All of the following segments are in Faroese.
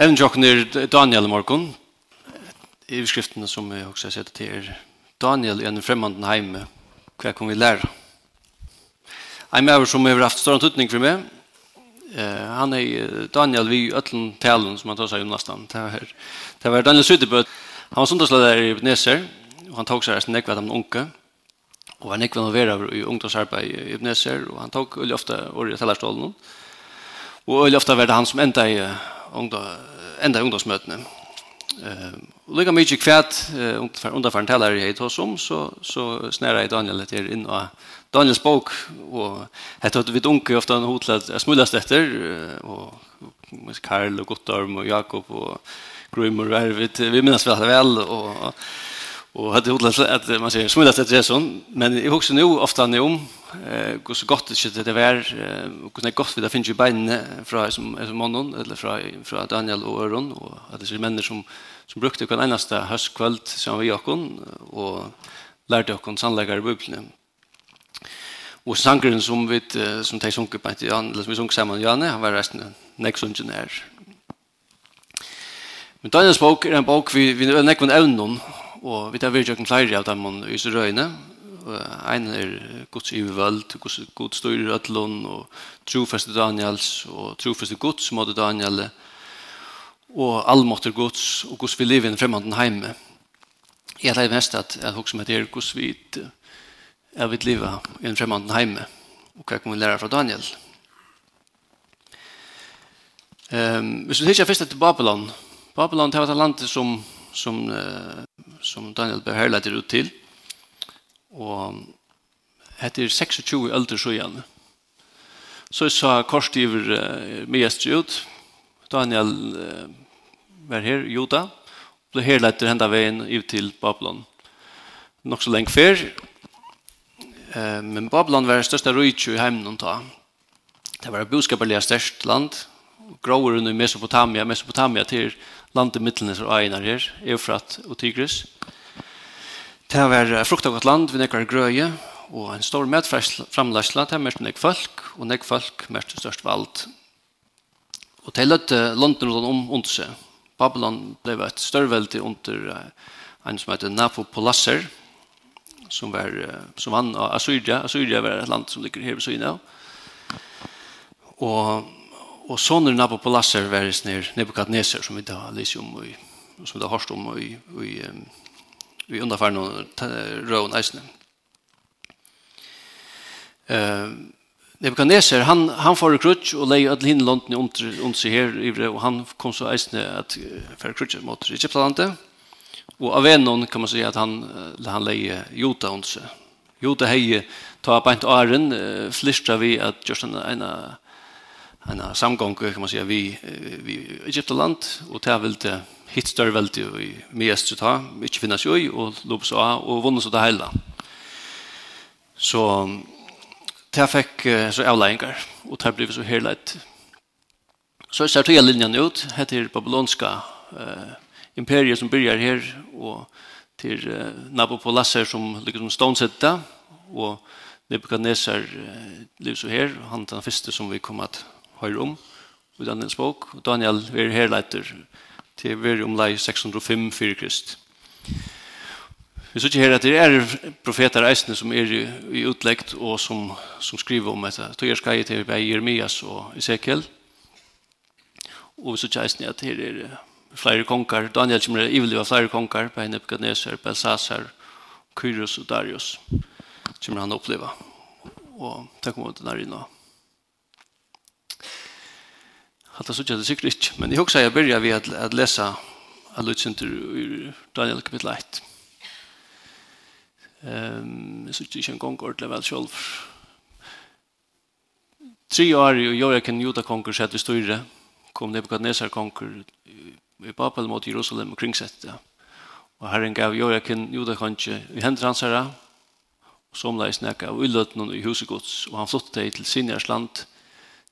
Evnjokken er Daniel morgon. I skriftene som vi også har sett til er Daniel i en främmande heime. Hva kan vi lære? Ein maver som har haft stor tutning for meg. Eh, han er Daniel vi öllen talen som han tar seg om nesten. Det var, det var Daniel Sydebøt. Han var sundagslærer i Ibneser. och han tog seg resten nekvet av den unge. Og var nekvet involverer i ungdomsarbeid i Ibneser. Og han tog øyelig ofte året i tellerstålen. Og øyelig ofte var det han som enda i ungdom, enda ungdomsmøtene. Eh, och lika mycket kvärt eh, underfaren talar jeg hos om, så, så snära i Daniel etter in och Daniels bok, och hette at vi dunker ofte han hotla smullast och med Karl och Gottorm och Jakob och Grimmer og vi minns väl väl och Och hade odlat att man säger smulat att det sån men i också nu ofta nu om eh går så gott det det var och kunde gott vi det finns ju bein från som som mannen eller från från Daniel och Aron och att det är människor som som brukte kan enaste höstkväll som vi Jakon och lärde oss sannläggare bibeln. Och sangren som vi som tar sjunker på inte Jan, eller som vi sjunker samman Janne han var resten next engineer. Men Daniels bok er en bok vi vi nekvun evnum Og vi tar virkelig en flere av dem i Sørøyene. En er Guds ivervøld, Guds styr i Rødlund, og trofeste Daniels, og trofeste Guds måte Daniel, og allmåter Guds, og Guds vi lever i fremmanden heime. Jeg tar mest at jeg husker meg til Guds vi jeg vil leve i en fremmanden heime, og hva kan vi lære fra Daniel? Um, hvis vi ser først til Babylon, Babylon det var et land som som, som Daniel Beherla er ut til. Og etter 26 ølter så igjen. Så sa korsgiver uh, mest ut. Daniel uh, var her, Jota. Og ble her letter hendet veien ut til Babylon. Nok så lenge før. Uh, men Babylon var det største rydtjø i heimen ta. Det var et boskaperlig størst land. Gråer under Mesopotamia. Mesopotamia til landet mittlenes og egnar her, Eufrat og Tigris. Det var frukt av land vi nekkar grøye, og en stor medframlæsla, det mest nek folk, og nek folk mest størst vald. Og det løtte landet om under seg. Babylon ble et størveldig under en som heter Napopolasser, som, var, som vann av Assyria. Assyria var et land som ligger her ved syne av. Og og sånne Nabopolassar var snir Nebukadnesar som vi da lyser om og som vi da har hørst om i, i, i underfæren og røven eisene. Uh, Nebukadnesar, han, han får krutsk og leier alle hinn landene under, under seg her, ivre, og han kom så eisene at færre krutsk mot Egyptalandet. Og av en noen kan man si at han, han leier Jota under seg. Jota heier, ta på en åren, flystra vi at Gjørstan er en av en samgång kan man säga vi vi Egyptland och där vill det hit större välde i mest ta inte finnas ju och lopp så och vunnit så det hela så där fick så avlängar och där blev så hela ett så ser tre linjen ut heter babylonska eh, imperiet som börjar här och till eh, Nabopolassar som liksom stånsätta och Nebuchadnezzar eh, lever så här han den första som vi kom att høyre om i Daniels bok. Daniel er herleiter til vi er om lei 605 fyrir krist. Vi ser ikke her at det er profeter eisene som er i utleggt og som, som skriver om dette. Tøyer er jeg til Jeremias og Ezekiel. Og vi ser ikke eisene at her er flere konger. Daniel kommer ivelig av flere konger. Bei Nebuchadnezzar, Belsasar, Kyros og Darius. Kommer han å oppleve. Og takk om det der inne. Allt det såg det säkert inte. Men jag också jag börjar vid att, att läsa Alutsinter ur Daniel kapitel 1. Ehm, så såg inte en gång ordentligt väl själv. Tre år i Joakim Juda konkurs hette styrre. Kom Nebukadnesar konkurs i Babel mot Jerusalem och kringsette. Og Herren gav Joakim Juda kanskje i hender hans herre. Og som leis nekka av ulløtnen i husegods. Og han flottet til Sinjars land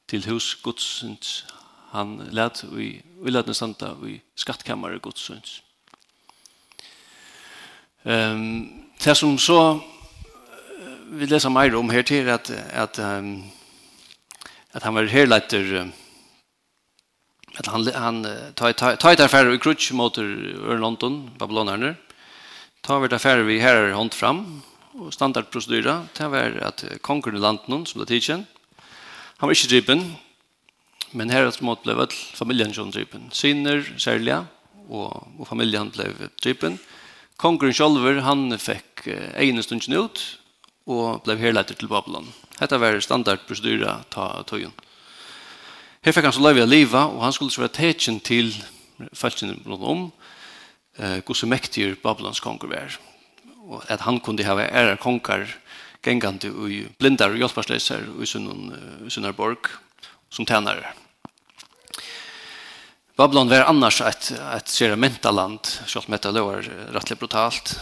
til husgodsens han lät i ulatna standa i skattkammare godssyns. Ehm det som så vi läser mer om här till att att um, att han var här lätter att han han tar tar ta affärer i crutch mot London Babylonarna tar vi det affärer vi här hand fram och standardprocedyra det var att konkurrenten som det tidsen han var inte driven Men her at mot ble vel familjen som drypen. Syner, særlig, og, og familjen ble drypen. Kongren Kjolver, han fikk ene stunden ut, og ble herleiter til Babylon. Hetta var standardprocedyra ta tøyen. Her fikk han så løyve av livet, og han skulle så være tekjen til falskene rundt om, eh, hvordan mektig Babylons konger var. Og at han kunne ha ære konger gengande i blindar og hjelparsløser i sunnar borg, som tjänare. Babylon var annars ett ett sera mentaland, så att meta låg rättligt brutalt.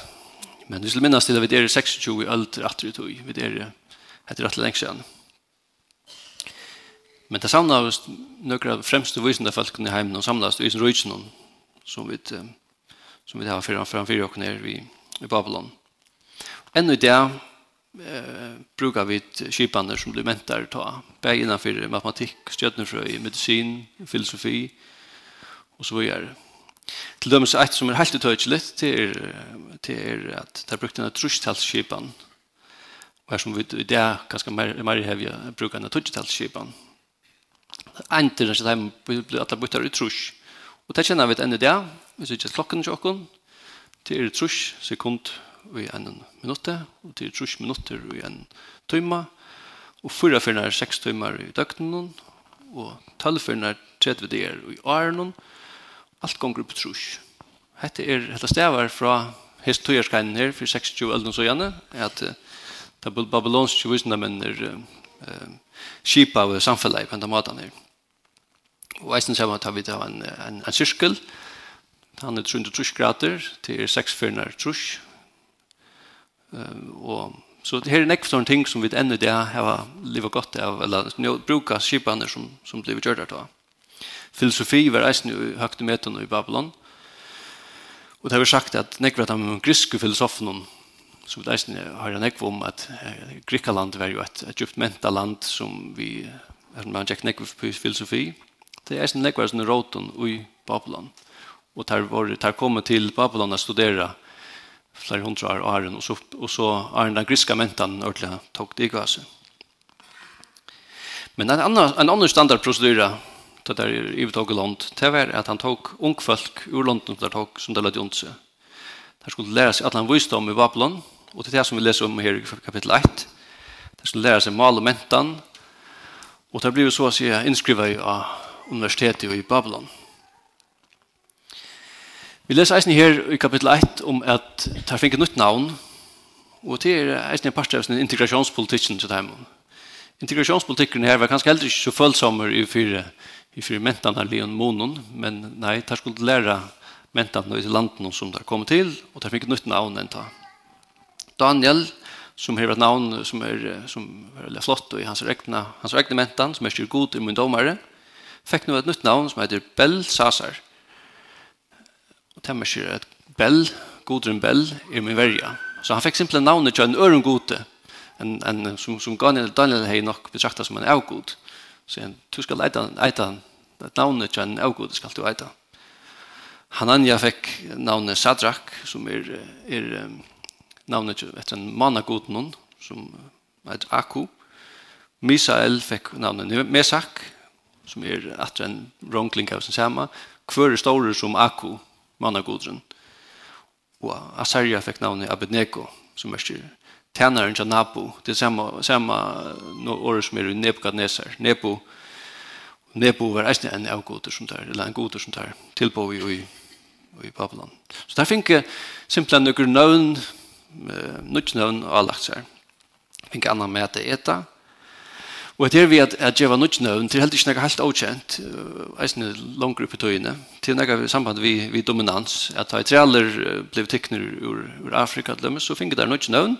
Men vi skulle minnas till vi är 26 i ölt rätt ut och vid är heter rätt länge sedan. Men det samlades några främsta visande folk i hemmen och samlades i sin som vi som vi har framför framför och ner vi i Babylon. Ännu där eh, brukar vi skipande som blir mentar ta. Bär för matematik, stjøtnefrøy, medicin, filosofi och så vidare. Till dem så ett som är helt utöjligt till er, till er att ta brukt den här trustalsskipan. Och som vi i det ganska mer, mer häviga brukar den här trustalsskipan. Inte när de blir alla byttar i trus. Och det känner vi ett ännu det. Vi ser inte klokken till åkken. Det är trus sekund i en minutt, og til trus minutter i en tøyma, og fyra fyrna er seks tøymer i døgnen, og tølv fyrna er tredje der i åren, alt gonger på trus. Hette er hette stavar fra hest tøyerskainen her, for 26 øldens og gjerne, at det er babylonske visene, menn er kjipa av samfellet på denne måten her. Og eisen ser man at vi tar en, en, en sirkel, han er 330 grader, til 6 fyrna er trus, og så det här er nekk extra ting som vi enda det har livet gott av eller bruka brukar som som blev gjørt av. Filosofi var eisen i högt med i Babylon. Och det har vi sagt att nekra de griske filosofene som vi eisen har en ekv om att Grekland var ju ett et djupt mentaland som vi man jack nekv filosofi. Det är en nekva som råten i Babylon. Och tar, var det där til till Babylon att studera flere hundre år åren, og så, og så åren den griska mentan ordentlig tok det i gasen. Men en annan, en annan standardprocedur det er i uttaget land, det var at han tok ungfolk ur London det tok, som det lødde ondt seg. Skulle lære seg at han visste om i Babylon, og det er det som vi leser om her i kapittel 1. Der skulle lære seg mal og mentan, og det blir så å si innskrivet av universitetet i Babylon. Vi leser eisen her i kapittel 1 om at det er finket nytt navn, og det er eisen en part av integrasjonspolitikken til dem. Integrasjonspolitikken her var kanskje heller ikke så følsommer i fire, i fire mentene av Leon Monon, men nei, det skulle lære mentene i landene som det kom til, og det finket nytt navn enn ta. Daniel, som har vært navn som er, som er veldig flott, og i hans regne, hans regne mentene, som er styrt god i min domare, fikk nå et nytt navn som heter Belsasar. Og det er at Bell, Godrun Bell, er min verja. Så han fikk simpelthen navnet til en øren gode, en, en, som, som Daniel, Daniel har nok betraktet som en avgod. Så han, du skal eita, eita navnet til en avgod, skal du eita. Hanania fikk navnet Sadrak, som er, er navnet etter en mannagod noen, som heter Aku. Misael fikk navnet Mesak, som er etter en ronkling av sin sama. Kvør er store som Aku, mann av godren. Og Asarja fikk navnet Abednego, som er styrer. Tænaren til Nabu, det er samme, samme året som er i Nebukadnesar. Nebu, Nebu var eisne en av goder som tar, eller en goder som tar, tilbå i, i, i Babylon. Så der fikk jeg simpelthen noen nøvn, nødt navn og avlagt seg. Fikk annan med at det etter, Og det er vi at, at djeva nødt nøvn, det er heldig ikke noe helt avkjent, eisne langer oppe tøyene, til noe samband vi, vi dominans, at da trealer ble tikkner ur, ur Afrika, så finner der nødt nøvn,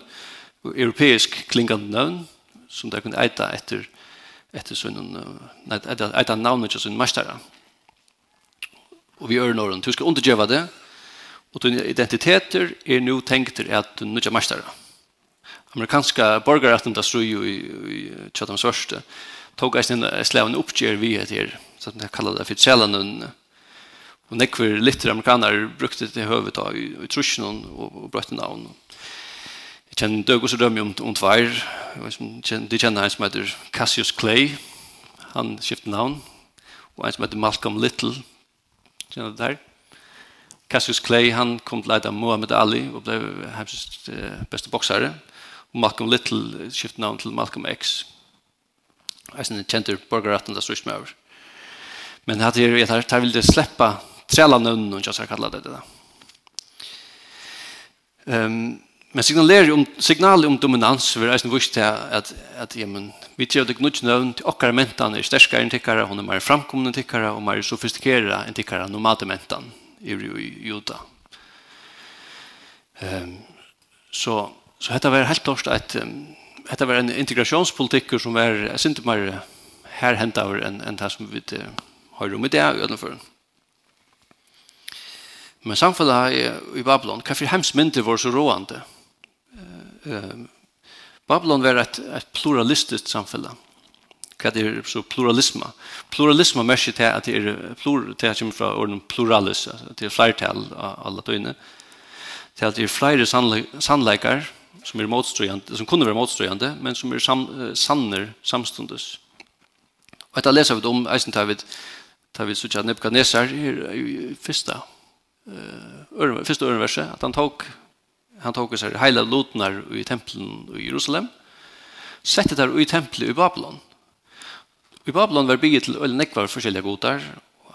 europeisk klingande nøvn, som der kunne eita etter, etter sånn, eita, eita navnet til sånn mestere. Og vi gjør nøvn, du skal underdjeva det, og din identiteter er nu tenkter at du nødt mestere amerikanska borgarrätten där stod ju i, i Chathams värsta tog jag sin släven uppger vi det här så att jag kallade det för challengen och nekver lite amerikaner brukte det i huvudet av i, i trusjonen och, och bröt namn jag känner dög så dömer om, om tvär det känner en som heter Cassius Clay. Han skiftade navn. och en som heter Malcolm Little. Känner du det här Cassius Clay han kom til att leda Muhammad Ali och ble hans bästa boxare Malcolm Little skift navn til Malcolm X. Eisen kjenter borgerretten det størst med over. Men hatt her, her, tar vil det slippe trela nøvnen, og jeg skal kalla det det. Um, men signaler om signaler om dominans vil jeg vise til at, at ja, men, vi tror det gnudt nøvn til okkar mentan er sterskere enn tikkere, hun er mer framkommende tikkere og mer sofistikere enn tikkere normalt mentan i juda. Um, så Så detta var helt klart att detta var en integrationspolitik som var synte mer här hända över en en tas som vi har rum med det i alla fall. Men samfunnet i Babylon, hva for hemsmyndet var så råande? Babylon var et, et pluralistisk samfunn. Hva er så pluralisme? Pluralisme merker til at det er plur, til at det kommer fra orden pluralis, at det er flertall av alle døgnet, til at det er flere sannleikar, som er motstrøyende, som kunne være motstrøyende, men som er sam, sanner samstundes. Og etter leser vi om eisen tar vi tar vi sutja Nebuchadnezzar i første uh, første ørenverset, at han tok han tok seg hela lotnar i tempelen i Jerusalem, sette der i tempelet i Babylon. I Babylon var bygget til øl nekvar forskjellige godar,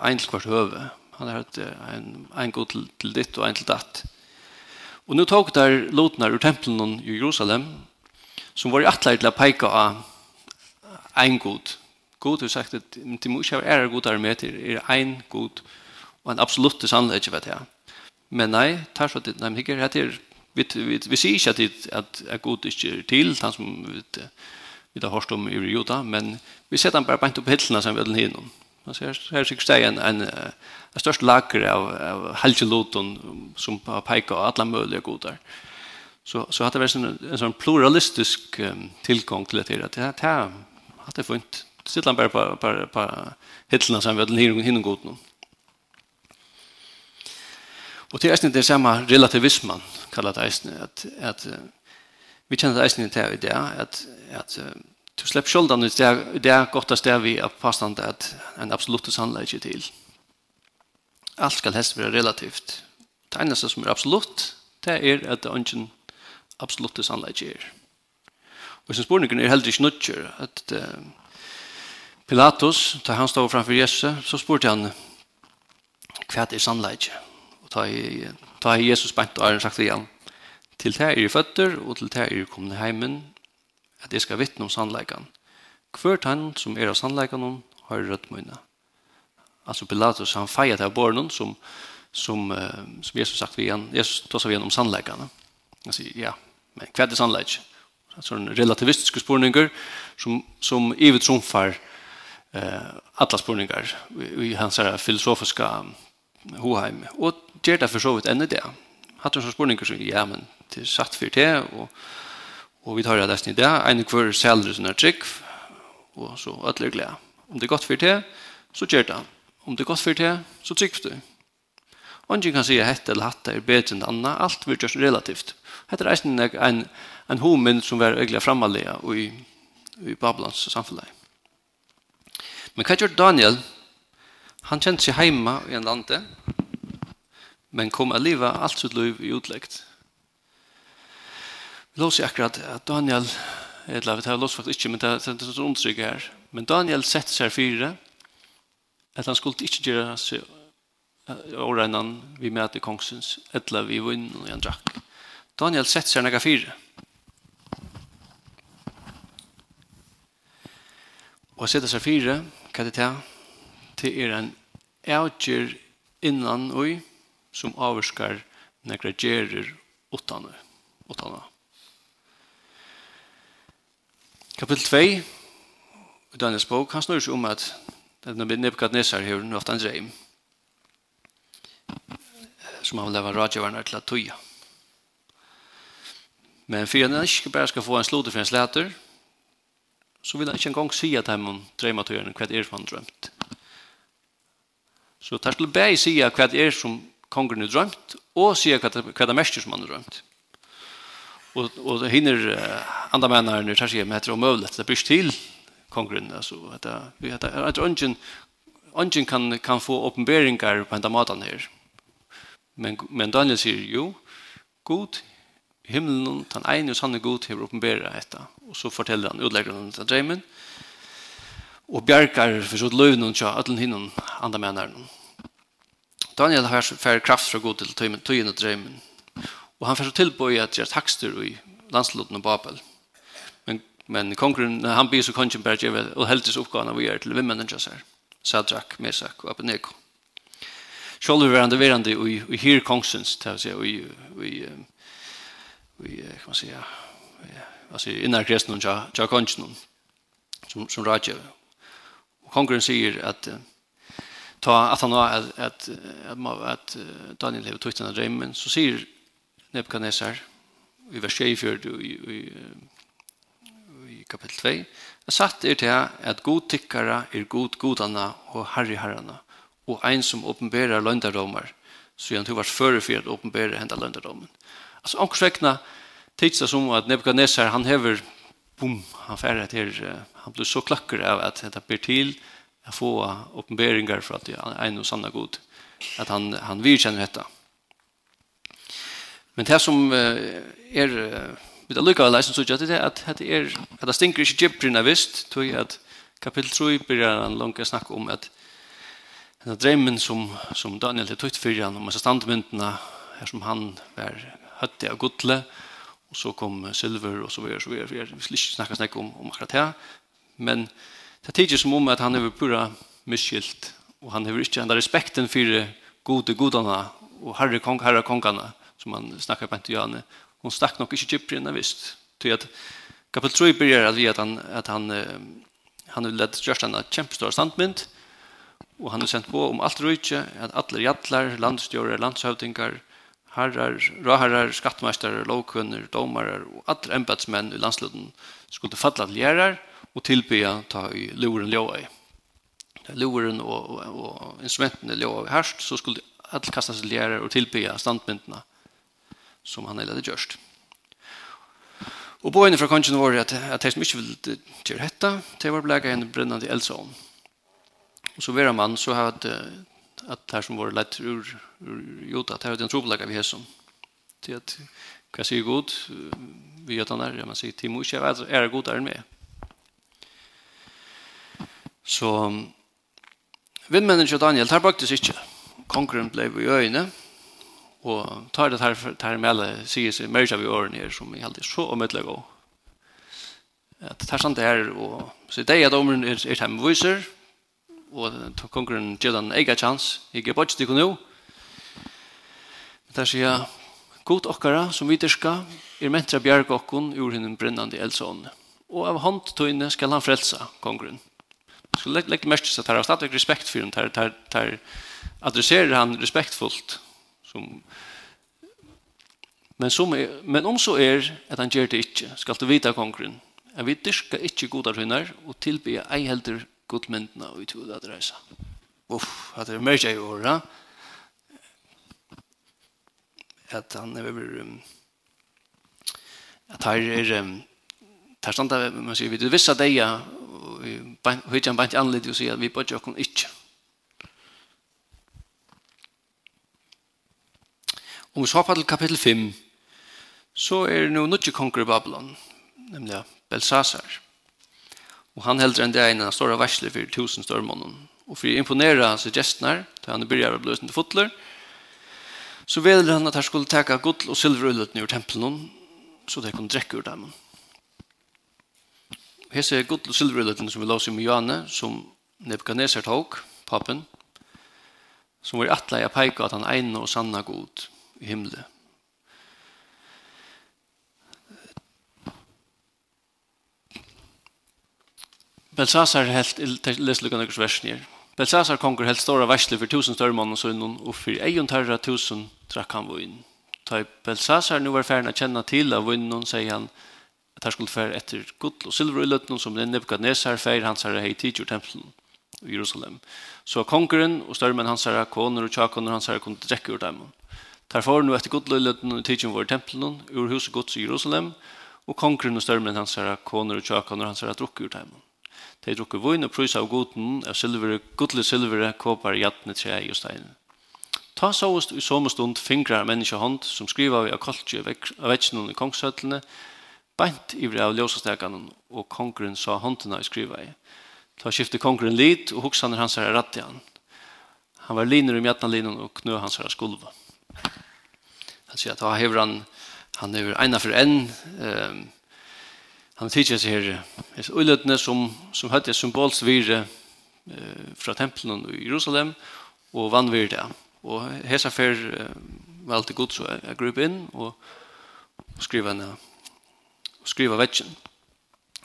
en til hvert høve. Han har hatt en, en god til, til ditt og en til datt. Og nå tok der lotene ur tempelen i Jerusalem, som var i atleid til å peika av ein god. God har sagt at de må ikke være ære god her med, til, er ein god, og en absolutt sannhet ikke vet jeg. Men nei, tar så til, nei, men ikke, det er, vi, vi, vi sier ikke at, det, at, at god ikke er til, han som vi, vi har hørt om i Juda, men vi setter han bare bænt opp hittelna som vi har hørt. Man ser här sig stäga en en en störst lager av av halgeloton som pekar åt alla möjliga godar. Så så hade det en en sån pluralistisk tillgång till det att det här hade funnit sittlan bara på på på hittarna som vi hade hinner godna. Och det är inte det samma relativismen kallat det att att vi känner det inte här i det att att Du slipper skjoldan ut det er godt där vi er påstand at en absolutt sannleik til. Alt skal helst være relativt. Det eneste som er absolutt, det er at det er ingen absolutt sannleik er. Og som spurningen er heller ikke nødgjør at uh, Pilatus, da han stod framfor Jesus, så spurte han hva er sannleik? i ta i Jesus bant og har sagt til han, til det er i føtter og til det er i komne heimen at jeg skal vittne om sannleikene. Hvert han som er av sannleikene har rødt munne. Altså Pilatus, han feier til barnen som, som, som Jesus sagt vi igjen, Jesus tar seg igjen om sannleikene. Han sier, ja, men hva er det sannleik? Altså en relativistisk spurninger som, som ivet tromfar eh, alla spurningar i, i hans filosofiska hoheim. Og gjør det for så vidt enn i det. Hatt en sånn spurninger som, ja, men det er satt for det, og Og vi tar det nesten i det. En hver selger sin er trygg, og så ødler glede. Om det er godt for det, så gjør det. Om det er godt for det, så trygg du. Og ingen kan si at hette eller hatt er bedre enn annet. Alt vil gjøres relativt. Hette er en, en, en homen som var øyelig fremalega i, i Babylons samfunnet. Men hva gjør Daniel? Han kjente seg hjemme i en lande, men kom av livet alt sitt liv i utleggt. Vi låser akkurat at Daniel, eller vi tar låser faktisk ikke, men det er et sånn her. Men Daniel sett seg fire, at han skulle ikke gjøre seg årenan vi møter kongsens, eller vi vinner og han drakk. Daniel sett seg nega fire. Og sett seg fire, hva er det til? Er en avgjør innan og som avskar negra gjerer utanøy. Utanøy. Kapitel 2 i Daniels bok, han snurr seg om at Nebuchadnezzar har nå haft en dreim som han vil leve rådgjøverne til at tøya. Men for han ikke bare skal få en slode for en slæter, så vil han ikke engang si at han dreima tøyerne hva det er som han drømt. Så tar til beg sier hva det er som kongen har drømt, og sier hva det er mest som han har drømt och och hinner andra männar nu tar sig med det omöjligt det blir till kongren alltså att vi att att ungen ungen kan kan få uppenbarelser på den maten här men men Daniel säger jo god himlen den ene och sanne god har uppenbarat detta och så fortæller han utlägger han den drömmen og bjergar for så løvnen til alle hinnom andre mennene. Daniel har færre kraft fra god til tøyen og drømmen, Og han får så tilbøy at gjør takster i landslotten og Babel. Men, men kongren, han blir så kongen bare og heldes oppgavene vi gjør til vimmenen til seg. Sadrak, Mesak og Abednego. Sjolver var han det verande i, i hyr kongsens, til å si, i, i, i, kan man säga, altså innan kristnen og tja kongen som, som radje. Og kongren sier at ta at han har at, at, at Daniel hever tukt den drömmen så sier Nebuchadnezzar i vers 24 i, i, i kapitel 2 han satt er til at god tykkere er god godene og harri herrene og ein som åpenberer løndardomar så han tog vart føre for å åpenbere henda løndardomen altså omkring vekna tids som at Nebuchadnezzar han hever boom, han færre til han blir så klakker av at det blir til å få åpenberinger for at han er noe sanna god at han, han virkjenner dette Men det som er vi da lukka av leisen sutja det det at det er at det stinker ikke gybrina vist tog at kapitel 3 byrjar han langt snakk om at den drømmen som, som Daniel det tøyt fyrir han om disse standmyndene her som han var høtti av gudle og så kom silver og så videre så videre, vi skal ikke snacka om, om akkurat det men det tidsi som om at han er pura misskilt og han har ikke enda respekten fyrir gode gudarna og herre kong herre kongana som man snackar på Antiane. Hon stack nog inte Cyprien visst. Ty att kapitel 3 börjar att vi att han att han han vill att göra en jättestor standmynd och han har sent på om allt rike att alla jallar, landstjórar, landshövdingar, herrar, råherrar, skattmästare, lovkunnare, domare och alla ämbetsmän i landsluten skulle falla till gärar och tillbya ta i luren ljóa luren och, och, och instrumenten ljóa i härst så skulle alla kastas till gärar och tillbya standmynderna som han hade gjort. Och på en från kongen var at, att, att de som ikke ville göra hetta, de var bläga en brinnande eldsån. Och så var man så at, att de som var lett ur, ur Jota, att här hade en trobläga vid Hesson. Till att, kan sier god, vi gjør den der, man sier, Timo, inte är, är god där med. Så, vindmennene til Daniel, här baktes inte. Konkurren ble i øynene, Og tar det her, her med alle sier seg mer av i årene her som er heldig så omøtelig og at det er sant det her og så det er at omren er, er hjemme viser og kongren gjør den egen chans. Ikke bare ikke stikker nå. Men der sier god okkara som viderska er mentra bjerg okkon ur henne brennande eldsån. Og av hånd tøyne skal han frelsa kongren så legg, legg mest til at her har stadig respekt for henne. Her, her adresserer han respektfullt som Men som er, men om så er at han gjør det ikke, skal du vite kongren. at vi dyrker ikke gode hunnar og tilby ei heldur godmyndna og utgod at reise Uff, at det er mer i åra. At han er over... Um, at her er... Um, her standa, man sier, vi du vissa deg og vi hittar en anledning anledd og sier at vi bare ikke Om vi så hoppar til kapitel 5, så er det nu nødje konger i Babylon, nemlig Belsasar. Og han heldur enn det ene han står av versler for tusen størmånen. Og for å imponere hans gestner, da han byrjar blösa till fotler, så veler han at han skulle teka gull og silverullet ur tempelen, så det kunne drekke ur dem. Hese gull og silverullet som vi låser med Johanne som Nebuchadnezzar tog, papen, som var i atleia peika at han egnet og sanna god i himmelen. Belsasar helt, jeg leser lukka versen her, Belsasar konger helt stora versler for tusen større mann og for eion tarra tusen trakk han vinn. Ta Belsasar nu var ferdig å kjenne til av vinnen, sier han, at han skulle fære etter gull og silver i løtten, som den Nebuchadnezzar fære hans herre hei tidjur tempelen i Jerusalem. Så kongeren og størmen hans herre, koner og tjakoner hans herre kunne drekke ur dem. Tar for nu etter godløyleten og tidsen vår tempelen, ur huset gods i Jerusalem, og kongren og størmen hans herre, koner og tjakan hans herre drukker ur heimen. De drukker vun og prysa av goden, av silver, godlig silver, kåpar, jatne, tre og stein. Ta såst i som stund fingrar menneskehånd som skriver vi av koltje av vetsjonen i kongshøtlene, bænt ivri av ljósastekanen, og kongren sa håndene i skriva i. Ta skifte kongren lit, og hoksaner hans herre rattian. Han var liner i mjatna linen og knø hans herre skulva. Han sier at da hever han, han hever ena for enn, um, han tidser seg her, hans uiløtene som, som høyde symbolsvire uh, fra tempelen i Jerusalem, og vannvire det. Og hesa fer uh, vel til god, så jeg grep inn og, og skriva henne, og skriva vetsjen.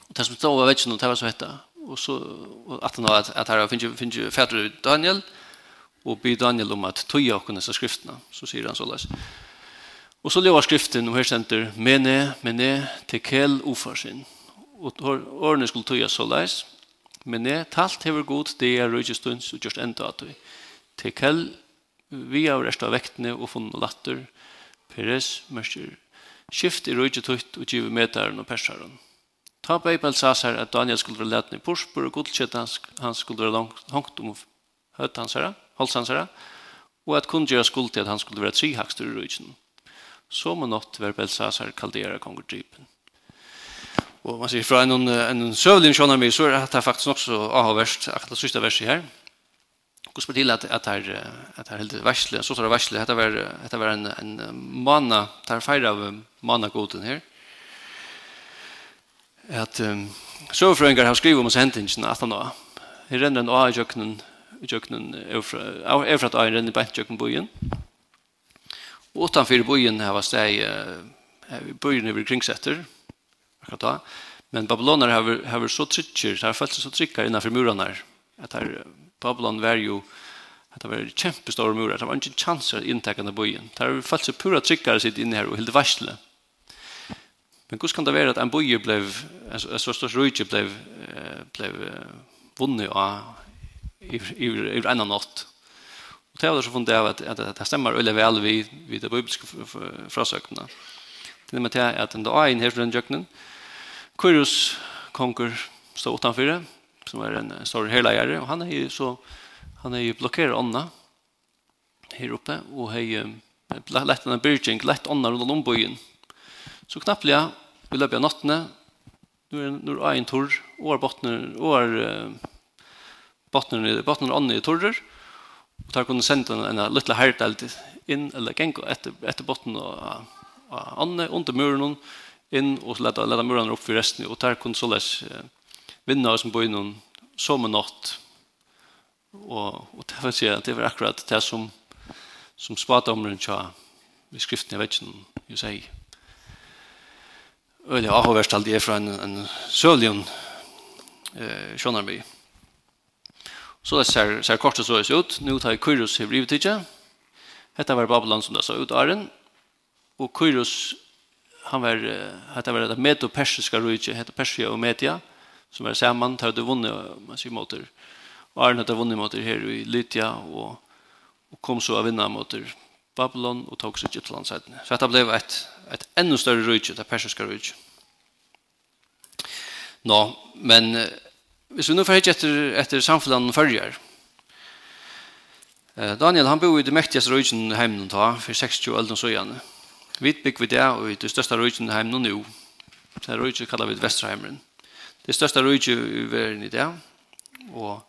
Og det som stod av vetsjen, og det var så hette, og så, og at han var at, at her finnes jo fætter Daniel, og og be Daniel om at tøye okken disse skriftene. Så sier han såleis. Og så lever skriften, og her senter, mene, mene, tekel ufarsin. Og årene skulle tøye såleis. Mene, talt hever god, det er røygestunds, og gjørst enda at vi. Tekel, vi har resta vektene og funnet latter. Peres, mørker, skift i røygetøyt og givet metaren og persaren. Ta Beibel sa seg at Daniel skulle være leten i porspur, og godkjett han skulle være langt, langt om høyt hans herre halsansere, og at kun gjøre skuld til at han skulle være trihakster i rydgen. Så må nått være Belsasar kaldere kongerdrypen. Og man sier fra en, en søvlig skjønner meg, så er det faktisk nok så avhåverst, akkurat det siste verset her. Hvordan spør til at, at her, at her helt verslig, så tar det verslig, dette var, var en, en mana, det er feir av mana-goden her, at um, søvfrøyngar har skrivet om oss hentingen, at han nå, her renner en av i kjøkkenen i tjøkkenen Eufrat Eiren i bent tjøkken byen. Og utenfor byen har var steg, byen over kringsetter, akkurat da. Men Babyloner har vært så trykker, har følt seg så trykker innenfor murene her. At her, Babylon var jo, at det var kjempestore murer, det var ikke chanser inntekkende byen. Det har følt seg pura trykker sitt inne her og helt varsle. Men hur kan det vara att en boje blev en så stor rike blev blev vunnet av i en natt. Og det var så funderat att at, at, det stemmer eller vel vid, vid det bibliska frasøkene. Det är med til at den da inn her til den Kyrus konger stod utanför som är en stor herleier, og han er jo så han er jo blokkerer ånda her uppe og har lätt en byrking, lätt ånda runt om byen. Så knapplig vi løper av nattene, nu er, nu er en torr, og er bottner, og er bottnen bottnen ånden i torrer og tar kunne sende en, en liten hertel inn eller genko etter, etter bottnen og av ånden under muren inn og leta, leta muren opp for resten og tar kunne så les vinner som bor innom som en natt og, og det vil si at det var akkurat det som som spadomren tja vi skriften jeg vet ikke noe jeg sier Øyla avhåverst alt det er fra en, en søljon eh, sjånarby. Så det ser, ser kortet så ut. Nu tar jeg Kyrus i brivtidje. Hette var Babylon som det så ut, Aren. Og Kyrus, han var, hette var det medo-persiska rujtje, hette Persia og Media, som var saman, tar det vunnet, man sier måter. Og Aren hette vunnet måter her i Lydia, og, og kom så av vinna måter Babylon, og tog sig til landsetene. Så dette blev et, et enda større rujtje, det persiska rujtje. Nå, no, men Hvis vi nå får hitt etter, etter samfunnet følger, Daniel han bor i det mektigste røyken hjemme ta, for 60 år og søgjene. Vi bygger vi det og i det største røyken hjemme nå. Det røyken kallar vi det Vesterheimeren. Det største røyken i verden i det, og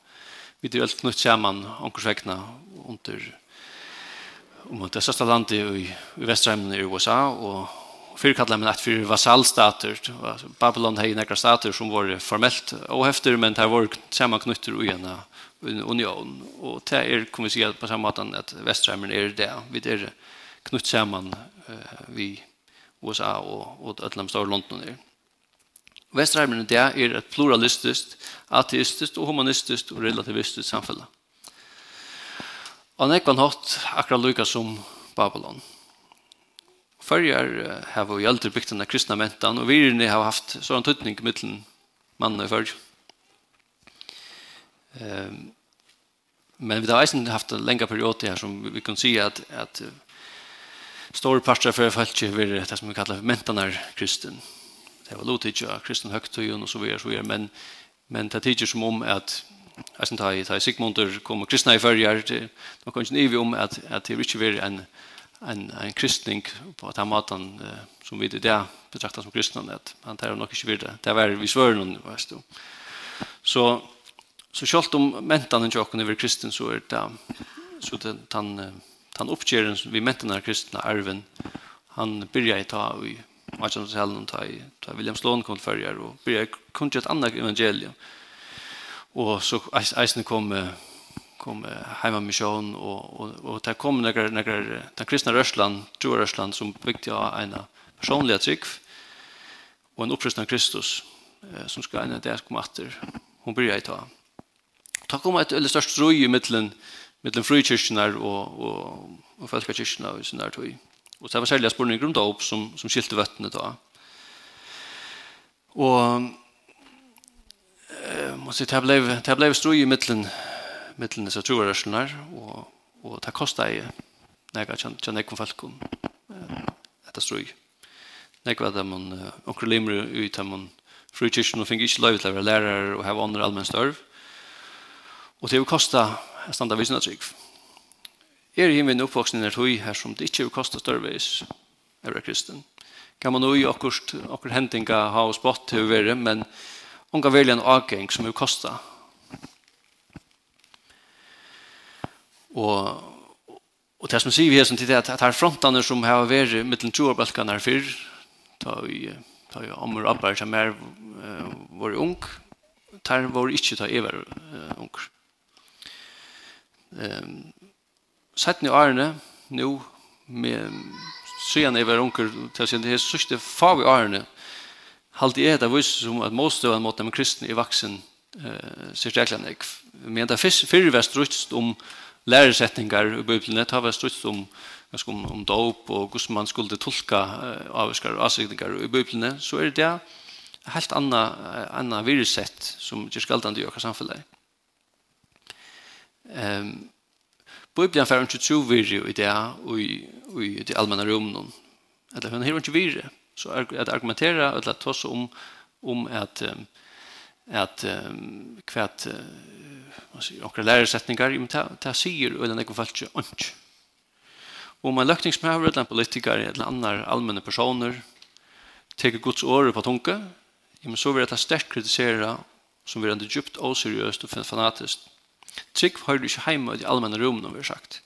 vi er alt knutt sammen omkursvekkene under om det største landet i, i Vesterheimeren i USA, og fyrir kallar man at fyrir vasallstater. Babylon hei nekra stater som var formelt ohefter, men det var sammanknytter og en union. Og det er, kan vi si, på samme måte at Vestrheimeren er det. Vi er knutt saman uh, vi USA og, og alle de store London er. Vestrheimeren det er et pluralistisk, ateistisk og humanistisk og relativistisk samfunn. Og nekvann hatt akkurat lukka som Babylon. Babylon förjar har vi alltid byggt den kristna mentan och vi ni har haft sån tutning mellan mann och förj. Ehm men vi har ju haft en längre period här som vi kan se att att stor pastor för falske vill det som vi kallar för mentanar kristen. Det var lotigt ju kristen högt och så vidare så vidare men men det tycker som om att Alltså tar jag tar Sigmundur kommer kristna i förjar det man kan ju om att att det är inte en en, en kristning på den måten eh, som vi det där betraktas som kristna att han tar nog inte vidare. Det var vi svör någon vet du. Så så självt om mentan och jocken över kristen så är det så det han han uppger vi mentan är kristna arven han börjar ta i matchen så helen ta i ta William Sloan kom förr och börjar kunna ett annat evangelium. Och så eisen kom kom hemma mission och och och där kom några några den kristna rörslan tror rörslan som byggde av en personlig trick och en av Kristus som ska en där komma åter hon börjar ta ta kom ett eller störst roj i mitten mitten frikyrkorna och och och folkkyrkorna och sån där tog och så var särskilt spår grund upp som som skilte vattnet då och eh måste ta blev ta blev stroj i mitten mittlen disse troerørsene og, og det kostet jeg nega kjenn jeg kom falkom etter strøy nega var det man onker limer ut av man frukirsten og finner ikke lov til å være lærer og hava andre allmenn størv og det vil kosta jeg standa visen av trygg er i min oppvoksen er tog her som det ikke vil koste størveis er kristen. Kan man nå ui akkurat hendinga ha oss bort til å være men onka velja en avgeng som vil kosta Og, og det som sier vi her som tid er at her frontene som har vært mittelen 20-balkene her før, da vi da jo Amor Abbar som er uh, vår ung, der var ikke da jeg var uh, ung. Um, Sett i årene, nå, med siden jeg var ung, til å si det er sørste fag i årene, halte jeg det viser som at målstøvene mot dem kristne i vaksen uh, sier reglene. Men det er fyrre vest strutst om um, læresetningar i Bibelen, det har vært strutt om, om, om dop og hvordan man skulle tolka avviskar og avsikningar i Bibelen, så er det helt anna, anna virussett som gjør skaldande i okra samfunnet. Um, Bibelen fer ikke tro virri i det og i, i det allmänna rummen. Eller hun har ikke virri. Så at argumentera, eller at oss om, om at, at, at, at, at okra lærersetningar, men ta sier øyla nekva falskje ånds. Om man løkningsmæver, eller en politiker, eller annar allmenne personer, teker Guds åre på tunga, men så vil jeg ta sterkt kritisera som vil enda djupt oseriøst og fanatisk. Trygg høyre ikke heima i de allmenne rommene, vi har sagt.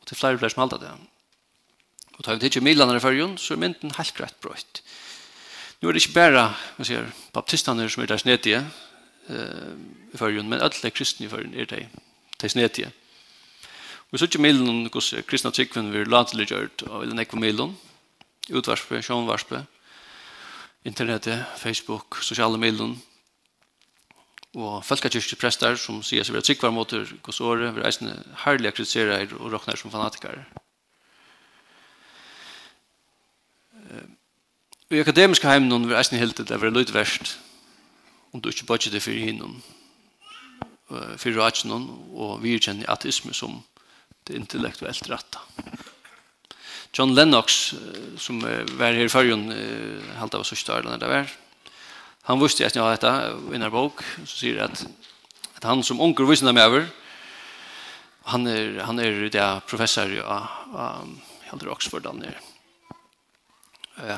Og til flere og flere som halda det. Og tar vi til ikke i fyrjun, så er mynden helt greit brøyt. Nå er det ikke bare, man sier, baptistene som er deres nedige, i förrjun, men alla kristna i är det det är snedige. Vi så ikke milen om kristna tryggven vi latelig gjort av eller nekva milen, utvarspe, sjånvarspe, internettet, Facebook, sosiale milen, og folkekirke prestar som sier seg være tryggvar mot hos året, vil eisne herlige kritiserer og råkner som fanatikere. I akademiska heimen vil eisne helt det være løyt verst, om du ikke bøtje det for hinnom, for ratsjonen og virkjenner ateisme som det intellektuelt rette. John Lennox, som var her i førjen, halte av sørste Arland det var, han visste at jeg hadde dette i en bok, så sier at, at han som unger visste dem over, han er, han er det professor i ja, um, Oxford, han er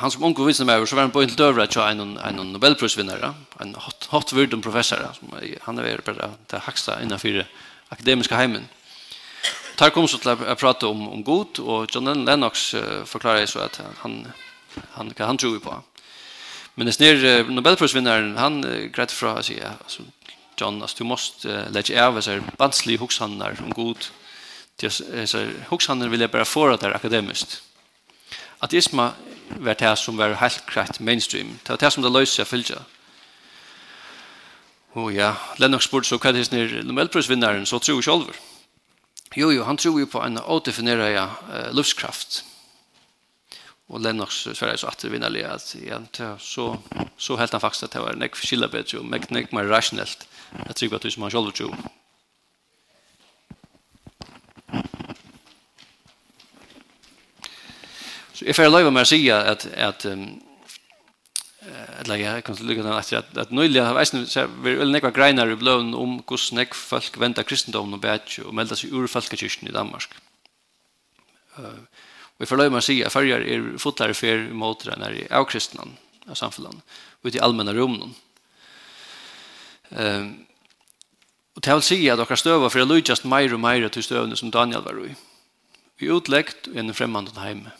han som onkel visste mig så var han på över att til en, en Nobelprisvinnare, en hot, hot vurden professor, som han är på det högsta inom för akademiska hemmen. Tar kom så att jag prate om, om god, och John Lennox uh, forklarer så att han, han, kan han tror på. Men det är uh, Nobelprisvinnaren, han uh, greit att säga alltså John, as du måste uh, lägga av disse vanslige huxhandlar om god, till så huxhandlar vill jag bara få det akademiskt. Att isma var det som var helt kreit mainstream. Det var det som det løser jeg fylgja. Og ja, Lennox spurte så hva det er Nobelprisvinneren, så tror jeg selv. Jo, jo, han tror jo på en ådefinera ja, luftskraft. Og Lennox sverre så at det vinner vinnerlig at ja, så, så helt han faktisk at det var nekk skillabedre og nekk, nekk mer rasjonelt. Jeg tror at det som han selv tror Så jag får lov att säga att att eller jag kan lycka den att att, att nyligen har väsen så vi vill några grenar i blån om hur snack folk väntar kristendomen och bättre och melda sig ur folkekyrkan i Danmark. Eh vi får lov att säga färger är fotlar för mot den i av kristnan av samfunnet och i allmänna rummen. Ehm och det vill säga att dere stöva för att lyckas mer och mer till stövna som Daniel var i. Vi utläggt en främmande hemme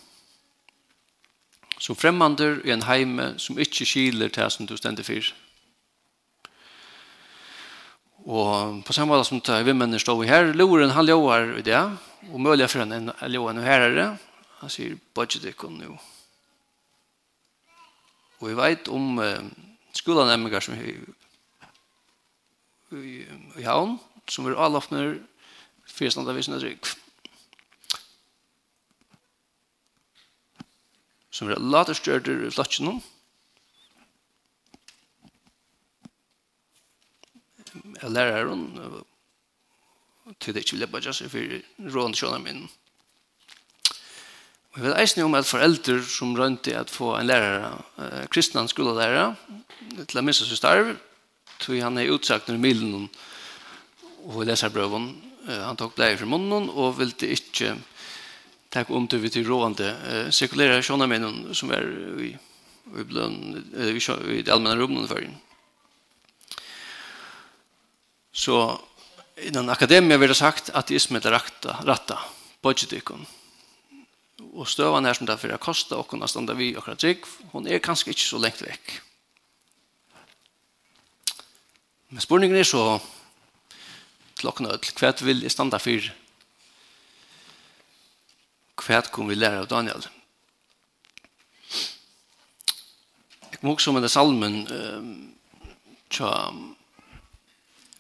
som fremmander i en heime som ikke skiler til som du stender for. Og på samme måte som det vi mennesker står her, loren han lover i det, og mulig for en loven og herre, han sier, budget ikke nå. Og vi vet om eh, skolenemninger som i, i, i havn, som er alle åpner, fyrstandavisen trygg. som er laterstjørter i flotjen jeg lærer hun til det ikke vil jeg bare gjøre seg for rådende kjønner min og jeg vet eisen om at foreldre som rønte at få en lærer eh, kristne skolelærer til å miste seg starv tog han er utsagt når milen og leser brøven han tok blei for munnen og ville ikke tack om til vi til rående eh, sekulære sjånemennene som er i, i, bløn, eh, i, i det allmänna rummet for den. Så innan akademien vil det sagt at ismet er rätta ratta budgetikon. Og støvan her som därför er kosta og kunne standa vi akkurat trygg, hun er kanskje ikke så lengt vekk. Men spurningen er så klokken ødel, hva vil jeg standa for hva kom vi lære av Daniel? Jeg må også med det salmen um, tja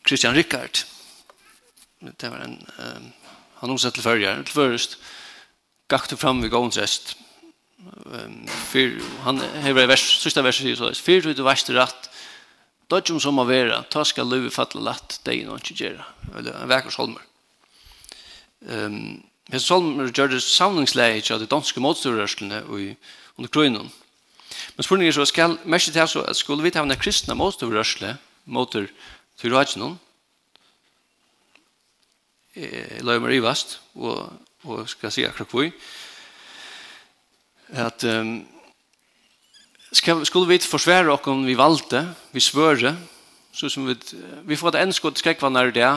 Christian Rickard. Det var en, um, han omsett til førjer, til først, gakk fram ved gåens rest. Um, fyr, han hever i vers, sista vers, sier så, fyr du verste rett, dodgjum som må vera, ta skal løyve fatle latt, deg noen ikke gjøre. Eller, en vekkers holmer. Um, Men Solmer gjør det samlingsleie til de danske motstårørslene under krøynen. Men spørningen er så, skal mest til så, at skulle vi ta en kristne motstårørsle mot Eh, løy meg rivast, og, og skal si akkurat hvor, at um, skal, skulle vi forsvære oss vi valgte, vi svøre, så som vi, vi får et enskott skrekkvann her det,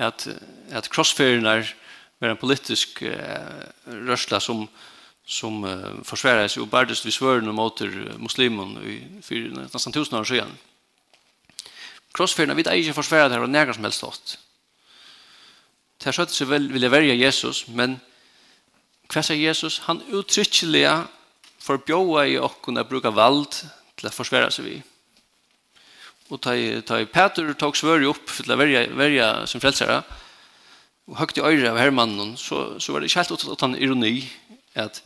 at, at crossferier var en politisk eh, rørsla som, som eh, forsværer seg og bærdes vi svørene mot muslimen i for nesten tusen år siden. Krossferdene vet jeg ikke forsværer det her og nægger som helst stått. Det er skjøtt seg vel vil jeg verja Jesus, men hva sier Jesus? Han uttrykkelig forbjøa i åkken å bruke vald til å forsvære seg vi. Og ta i Peter tok svøret opp til å verja, verja som frelsere, og høgt i øyre av hermannen, så, så var det ikke helt uttatt han ironi at,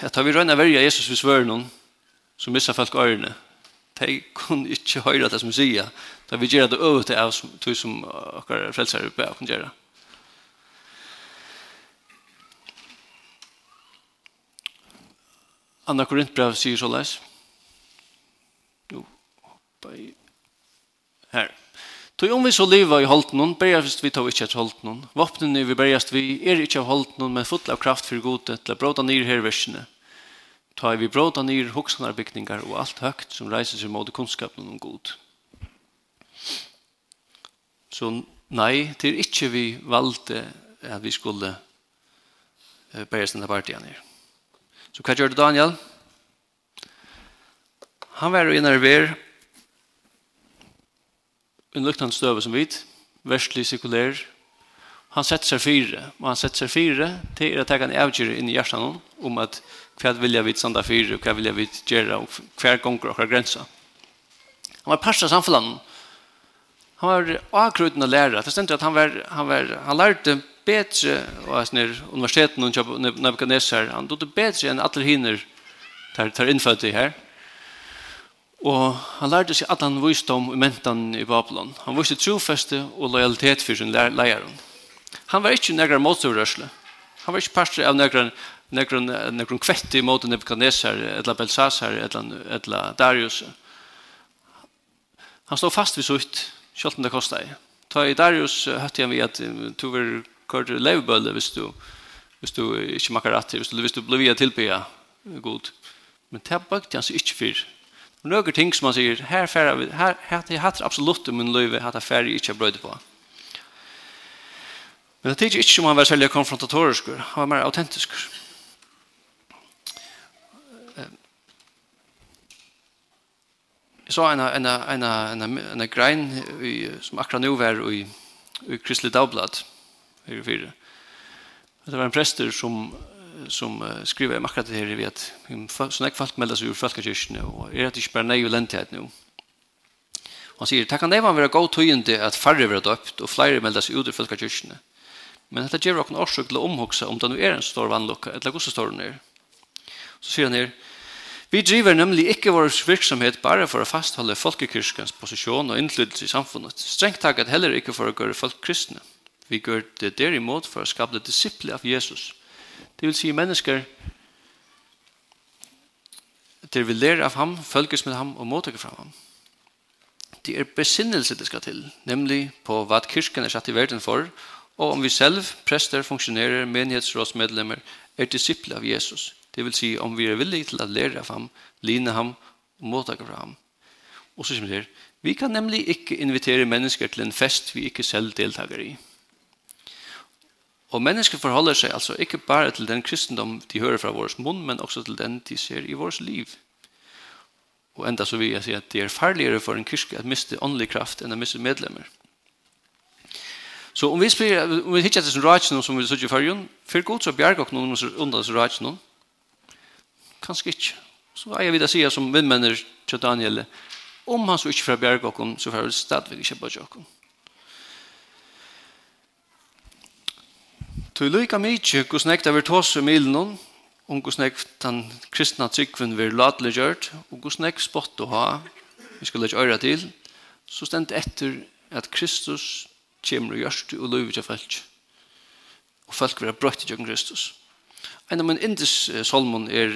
at har vi røyna verja Jesus vid noen så missar folk øyrene. De kunne ikke høyre det som sier, da vi gjør det øvete til oss, som okkar frelsere oppe av kunne gjøre. Anna Korintbrev sier så leis. Jo, hoppa i. Her. Her. Tog om vi så leva i holden, bergast vi tar ikke et holden. Vapnen vi bergast vi er ikke av holden, men fotla av kraft for gode til å bråta nyr her versene. Ta vi bråta nyr hoksanarbygningar og alt høgt som reiser seg mot kunnskapen om god. Så nei, det er ikke vi valde at vi skulle bergast denne partiet her. Så hva gjør det Daniel? Han var jo innerver, en luktande støve som vit, verslig sekulær, han sett seg fire, og han sett seg fire til å ta en kan avgjøre inn i hjertan om at hva vilja vi sanda fire, hva vilja vi gjøre, og hver gonger og hver grensa. Han var parst av samfunnet, han var akkurat å lære, det stendte at han, var, han, var, han lærte bedre, og jeg universiteten og Nebuchadnezzar, han dødde bedre enn alle hinner tar, tar innfødte her, Og han lærte seg at han viste om mentan i Babylon. Han viste trofeste og lojalitet for sin leieren. Han var ikke negrar motorrørsle. Han var ikke parter av negrar negrar negrar kvetti mot Nebuchadnezzar eller Belsasar eller eller Darius. Han stod fast vid sutt, selv om det kostet. Ta i Darius hørte jeg vi at du var kort levebølle hvis du hvis du ikke makker rett, hvis du, hvis du ble via tilbya god. Men det bøkte han seg ikke for Några ting som man säger, här färre vi, här, här, här, här absolut om min löjve, här färre jag inte på. Men det tycker inte som han var särskilt konfrontatorisk, han var mer autentisk. Jag sa en, en, en, en, en, en grein i, som akkurat nu var i, i Kristelig Dagblad, i fyra. Det var en präster som som uh, skriver om akkurat det her, vi at sånn jeg folk melder seg ur folkekirkene, og er at det ikke bare nei og lenthet nå. Og han sier, takk han det være god tøyende at færre være døpt, og flere melder seg ut ur folkekirkene. Men dette gjør noen årsøk til å omhugse om det nå er en stor vannlokka, eller hvordan står den her. Så sier han her, Vi driver nemlig ikke vår virksomhet bare for å fastholde folkekirkens posisjon og innflytelse i samfunnet. Strengt taget heller ikke for å gjøre folk kristne. Vi gjør det derimot for å skapte disipler av Jesus. Det vil si mennesker til vil lære av ham, følges med ham og måtte fra ham. Det er besinnelse det skal til, nemlig på hva kirken er satt i verden for, og om vi selv, prester, funksjonerer, menighetsrådsmedlemmer, er disipler av Jesus. Det vil si om vi er villige til å lære av ham, line ham og måtte fra ham. Og så kommer det her, vi kan nemlig ikke invitere mennesker til en fest vi ikke selv deltaker i. Og mennesker forholder seg altså ikke bare til den kristendom de hører fra vår munn, men også til den de ser i vårt liv. Og enda så vil jeg si at det er farligere for en kyrke at miste åndelig kraft enn å miste medlemmer. Så om vi spyr, om vi hittar til rajtjen som vi sitter i fargen, fyrir god så bjerg og noen under disse rajtjen, kanskje ikke. Så er jeg vil si som vindmenner til Daniel, om han så ikke fra bjerg og så får vi stadvig ikke på jokken. Så lykka mykje hos nekt av tås i milen om hos nekt den kristna tryggven vi ladelig gjørt og hos nekt spott å ha vi skal lage øyre til så stendt etter at Kristus kommer og gjørst og løyver til folk og folk vil ha brøtt til Kristus. En av min indis salmon er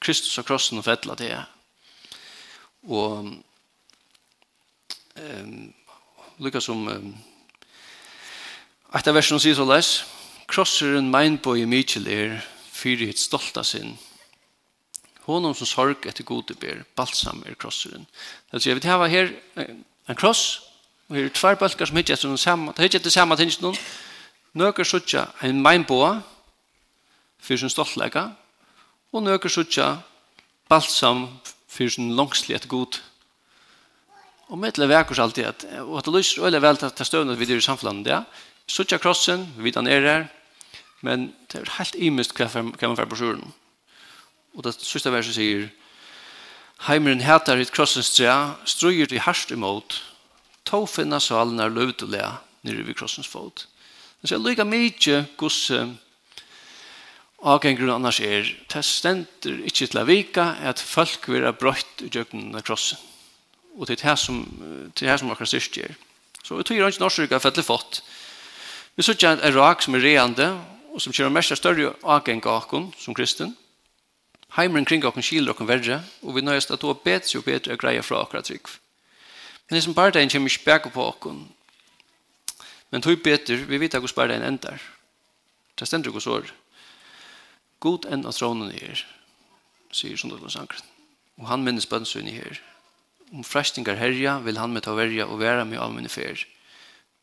Kristus av krossen og fettla det og um, lykka som um, Etter versen sier så les, Krosseren mein på i Mitchell er, fyrir hitt stolt av sin. Honom som sorg etter gode ber, balsam er krosseren. Det vil si, jeg vil hava her en kross, og her er tvær bølgar som hittir etter noen samme, det hittir etter samme ting noen, nøkker suttja en mein på fyrir sin stoltlega, og nøkker suttja balsam fyrir sin langsli etter god. Og mittlega vekkurs alltid, og at det lyser øyla vel til støvnet vi dyr i samfunnet, ja, Suttja krossen, vi vet han er her, men det er helt imist hva man får på sjuren. Og det siste verset sier, Heimeren heter hitt krossens tre, struer i harst imot, to finna salen er løvd og lea, nere vid krossens fot. Det er lykka mykje gus avgengren annars er, det stender ikkje til a vika, at folk vera brøyt i djøkken av krossen. Og det er det som, det er det som akkurat styrst gjør. Så vi tog jo ikke norsk rykka fettelig fått, Vi så ikke en rak som er reande, og som kjører mest av større avgjeng av okken som kristen. Heimeren kring okken skiler okken verre, og vi nøyest at det var bedre og bedre å greie fra akkurat trygg. Men det som bare den kommer ikke bæk på okken. Men tog bedre, vi vet hvordan bare den ender. Det stender ikke år. God enn av tronen er, sier Sundagslandsankren. Og han minnes bønnsyn i her. Om frestingar herja vil han med ta verja og være med av mine fer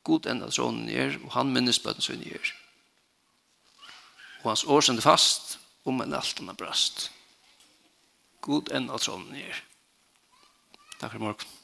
god enda tronen er, og han minnes bøtten sin er. Og hans år sender fast, om en alt han har brast. God enda tronen er. Takk for morgen.